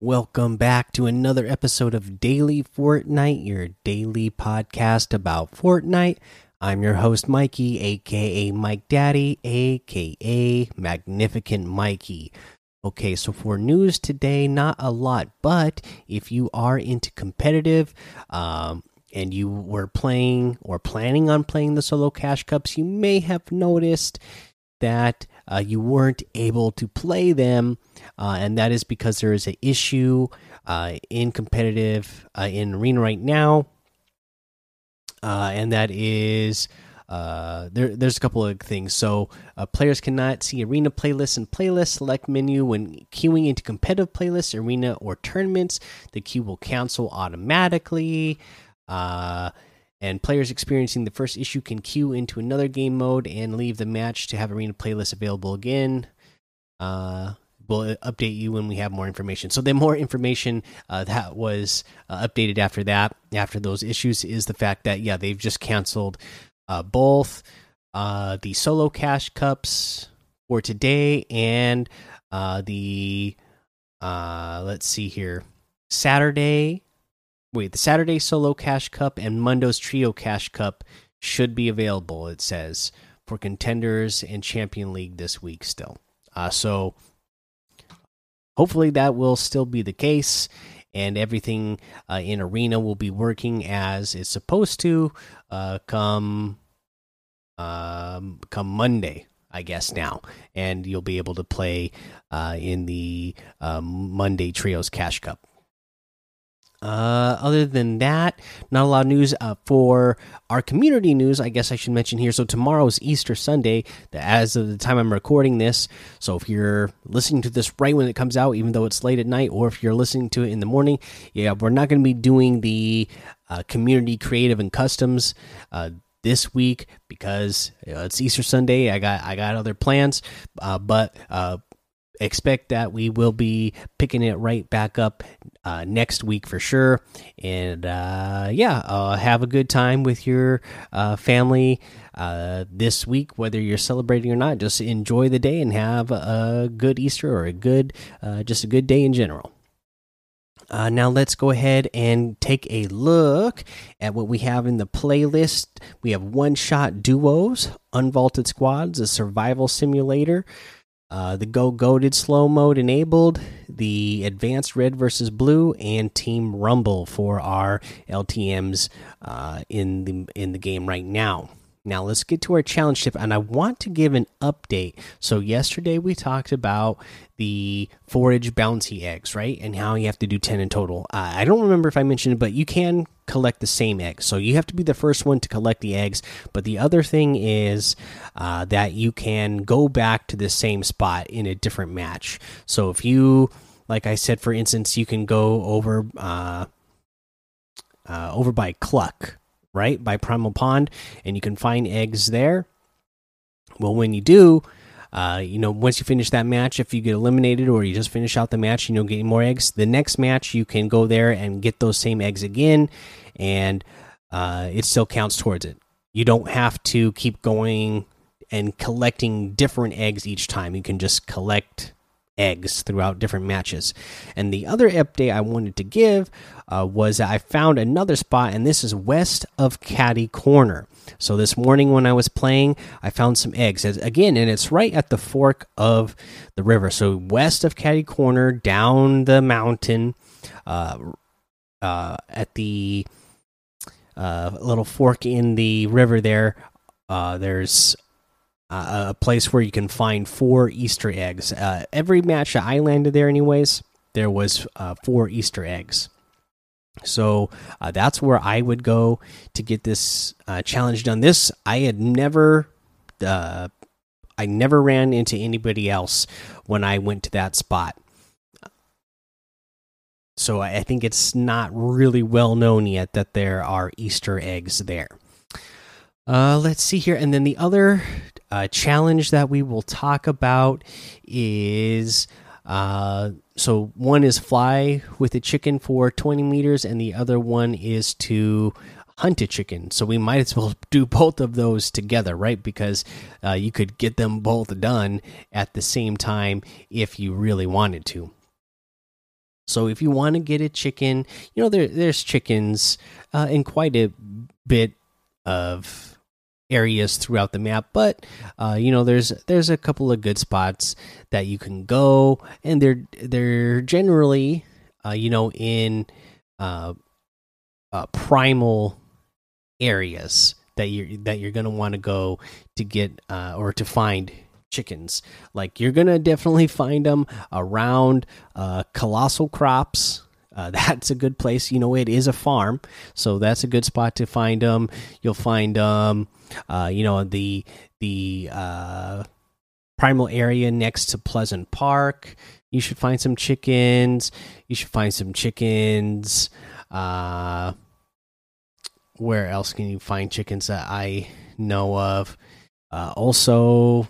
Welcome back to another episode of Daily Fortnite, your daily podcast about Fortnite. I'm your host, Mikey, aka Mike Daddy, aka Magnificent Mikey. Okay, so for news today, not a lot, but if you are into competitive, um, and you were playing or planning on playing the solo cash cups, you may have noticed that uh, you weren't able to play them, uh, and that is because there is an issue uh, in competitive uh, in arena right now, uh, and that is uh, there. There's a couple of things. So players cannot see arena playlists and playlist select menu when queuing into competitive playlists, arena, or tournaments. The queue will cancel automatically. And players experiencing the first issue can queue into another game mode and leave the match to have arena playlist available again. Uh, we'll update you when we have more information. So, the more information uh, that was uh, updated after that, after those issues, is the fact that yeah, they've just canceled uh, both uh, the solo cash cups for today and uh, the uh, let's see here Saturday wait, the Saturday Solo Cash Cup and Mundo's Trio Cash Cup should be available. It says for contenders and Champion League this week still. Uh, so hopefully that will still be the case, and everything uh, in Arena will be working as it's supposed to. Uh, come, um, come Monday. I guess now, and you'll be able to play uh, in the um, Monday Trios Cash Cup. Uh, other than that, not a lot of news uh, for our community news. I guess I should mention here. So tomorrow is Easter Sunday, as of the time I'm recording this. So if you're listening to this right when it comes out, even though it's late at night, or if you're listening to it in the morning, yeah, we're not going to be doing the uh, community creative and customs uh, this week because it's Easter Sunday. I got I got other plans, uh, but uh, expect that we will be picking it right back up uh, next week for sure. And uh, yeah, uh, have a good time with your uh, family uh, this week, whether you're celebrating or not. Just enjoy the day and have a good Easter or a good, uh, just a good day in general. Uh, now let's go ahead and take a look at what we have in the playlist. We have one shot duos, unvaulted squads, a survival simulator, uh, the Go Goaded slow mode enabled, the advanced red versus blue, and Team Rumble for our LTM's uh, in the in the game right now. Now let's get to our challenge tip, and I want to give an update. So yesterday we talked about the forage bounty eggs, right, and how you have to do ten in total. Uh, I don't remember if I mentioned it, but you can collect the same eggs. So you have to be the first one to collect the eggs. But the other thing is uh, that you can go back to the same spot in a different match. So if you, like I said, for instance, you can go over. Uh, uh over by Cluck, right by Primal Pond, and you can find eggs there. Well, when you do, uh, you know, once you finish that match, if you get eliminated or you just finish out the match and you'll get more eggs, the next match you can go there and get those same eggs again, and uh, it still counts towards it. You don't have to keep going and collecting different eggs each time. You can just collect eggs throughout different matches. And the other update I wanted to give uh, was I found another spot, and this is west of Catty Corner. So this morning when I was playing, I found some eggs. Again, and it's right at the fork of the river. So west of Catty Corner, down the mountain, uh, uh, at the uh, little fork in the river there. Uh, there's uh, a place where you can find four Easter eggs. Uh, every match that I landed there, anyways, there was uh, four Easter eggs. So uh, that's where I would go to get this uh, challenge done. This I had never, uh, I never ran into anybody else when I went to that spot. So I think it's not really well known yet that there are Easter eggs there. Uh, let's see here, and then the other uh, challenge that we will talk about is uh, so one is fly with a chicken for 20 meters, and the other one is to hunt a chicken. So we might as well do both of those together, right? Because uh, you could get them both done at the same time if you really wanted to. So if you want to get a chicken, you know there there's chickens uh, in quite a bit of areas throughout the map, but uh, you know there's there's a couple of good spots that you can go, and they're they're generally uh, you know in uh, uh, primal areas that you're that you're gonna want to go to get uh, or to find chickens. Like you're gonna definitely find them around uh, colossal crops. Uh, that's a good place. You know, it is a farm, so that's a good spot to find them. You'll find um, uh, you know, the the uh, primal area next to Pleasant Park. You should find some chickens. You should find some chickens. Uh, where else can you find chickens that I know of? Uh, also,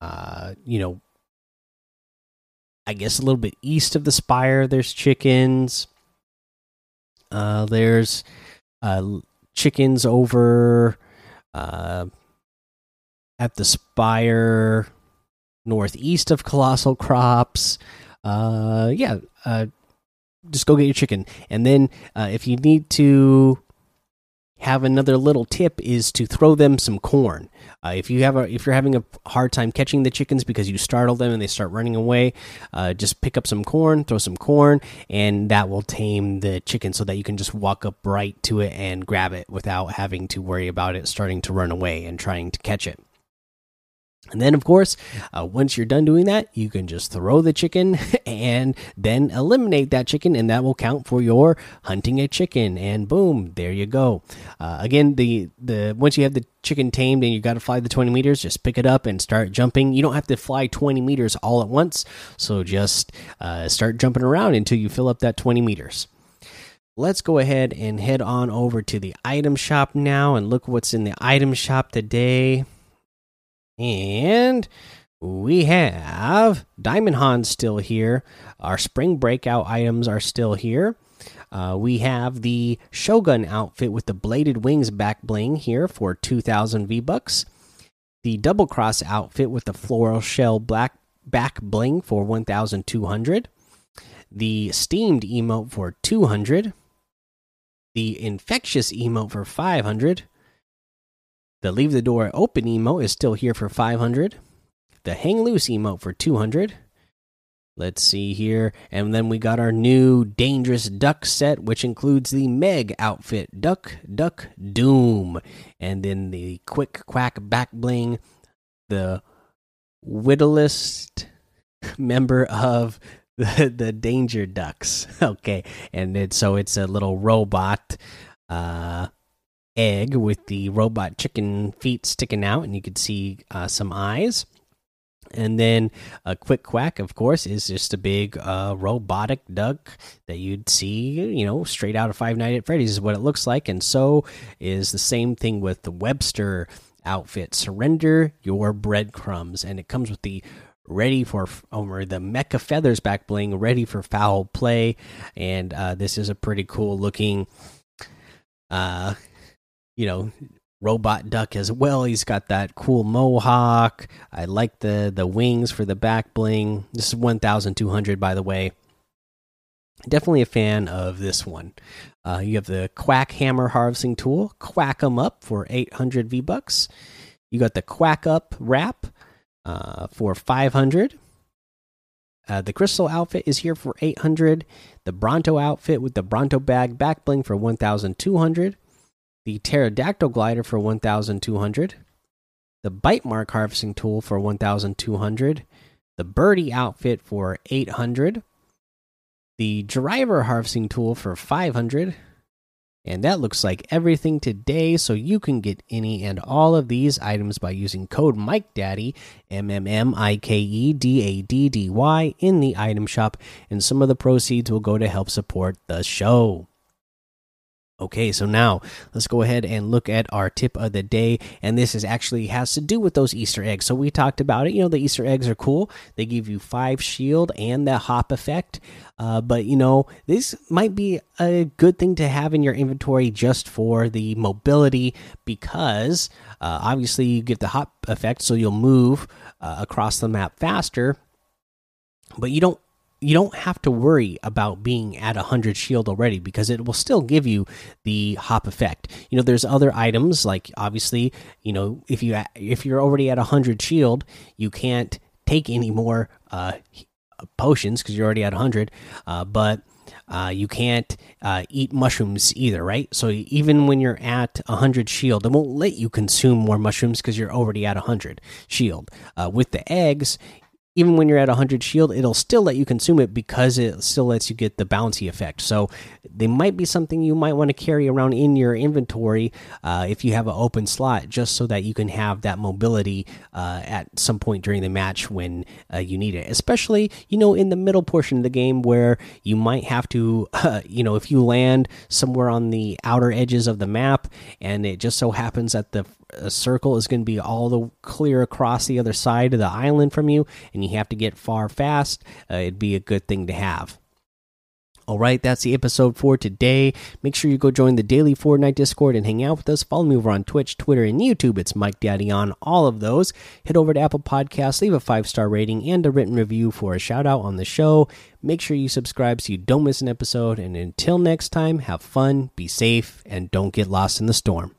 uh, you know, I guess a little bit east of the spire, there's chickens. Uh, there's uh, chickens over uh, at the spire northeast of Colossal Crops. Uh, yeah, uh, just go get your chicken, and then uh, if you need to have another little tip is to throw them some corn. Uh, if you have a if you're having a hard time catching the chickens because you startle them and they start running away, uh, just pick up some corn, throw some corn, and that will tame the chicken so that you can just walk up right to it and grab it without having to worry about it starting to run away and trying to catch it. And then, of course, uh, once you're done doing that, you can just throw the chicken and then eliminate that chicken, and that will count for your hunting a chicken. And boom, there you go. Uh, again, the the once you have the chicken tamed and you got to fly the 20 meters, just pick it up and start jumping. You don't have to fly 20 meters all at once, so just uh, start jumping around until you fill up that 20 meters. Let's go ahead and head on over to the item shop now and look what's in the item shop today. And we have Diamond Hanz still here. Our spring breakout items are still here. Uh, we have the Shogun outfit with the bladed wings back bling here for 2,000 V bucks. The double cross outfit with the floral shell black back bling for 1,200. The steamed emote for 200. The infectious emote for 500. The leave the door open emote is still here for 500. The hang loose emote for 200. Let's see here. And then we got our new Dangerous Duck set, which includes the Meg outfit Duck, Duck, Doom. And then the Quick Quack back bling, the whittlest member of the, the Danger Ducks. Okay. And it, so it's a little robot. Uh, egg with the robot chicken feet sticking out, and you could see uh, some eyes. And then a quick quack, of course, is just a big uh, robotic duck that you'd see, you know, straight out of Five Nights at Freddy's is what it looks like. And so is the same thing with the Webster outfit. Surrender your breadcrumbs, and it comes with the ready for or the mecha feathers back bling, ready for foul play. And uh, this is a pretty cool looking uh you know robot duck as well. He's got that cool mohawk. I like the the wings for the back bling. This is 1200 by the way. Definitely a fan of this one. Uh, you have the quack hammer harvesting tool. Quack them up for 800 v bucks you got the quack up wrap uh, for 500 uh, the crystal outfit is here for 800 the bronto outfit with the bronto bag back bling for 1200 the pterodactyl glider for 1200 the bite mark harvesting tool for 1200 the birdie outfit for 800 the driver harvesting tool for 500 and that looks like everything today so you can get any and all of these items by using code mike daddy m m m i k e d a d d y in the item shop and some of the proceeds will go to help support the show Okay, so now let's go ahead and look at our tip of the day, and this is actually has to do with those Easter eggs. So we talked about it. You know, the Easter eggs are cool. They give you five shield and the hop effect. Uh, but you know, this might be a good thing to have in your inventory just for the mobility, because uh, obviously you get the hop effect, so you'll move uh, across the map faster. But you don't you don't have to worry about being at 100 shield already because it will still give you the hop effect. You know, there's other items like obviously, you know, if you if you're already at 100 shield, you can't take any more uh, potions because you're already at 100. Uh, but uh, you can't uh, eat mushrooms either, right? So even when you're at 100 shield, it won't let you consume more mushrooms because you're already at 100 shield. Uh, with the eggs, even when you're at 100 shield, it'll still let you consume it because it still lets you get the bouncy effect. So they might be something you might want to carry around in your inventory uh, if you have an open slot, just so that you can have that mobility uh, at some point during the match when uh, you need it. Especially, you know, in the middle portion of the game where you might have to, you know, if you land somewhere on the outer edges of the map and it just so happens that the a circle is going to be all the clear across the other side of the island from you, and you have to get far fast, uh, it'd be a good thing to have. All right, that's the episode for today. Make sure you go join the daily Fortnite Discord and hang out with us. Follow me over on Twitch, Twitter, and YouTube. It's Mike Daddy on all of those. Head over to Apple Podcasts, leave a five star rating and a written review for a shout out on the show. Make sure you subscribe so you don't miss an episode. And until next time, have fun, be safe, and don't get lost in the storm.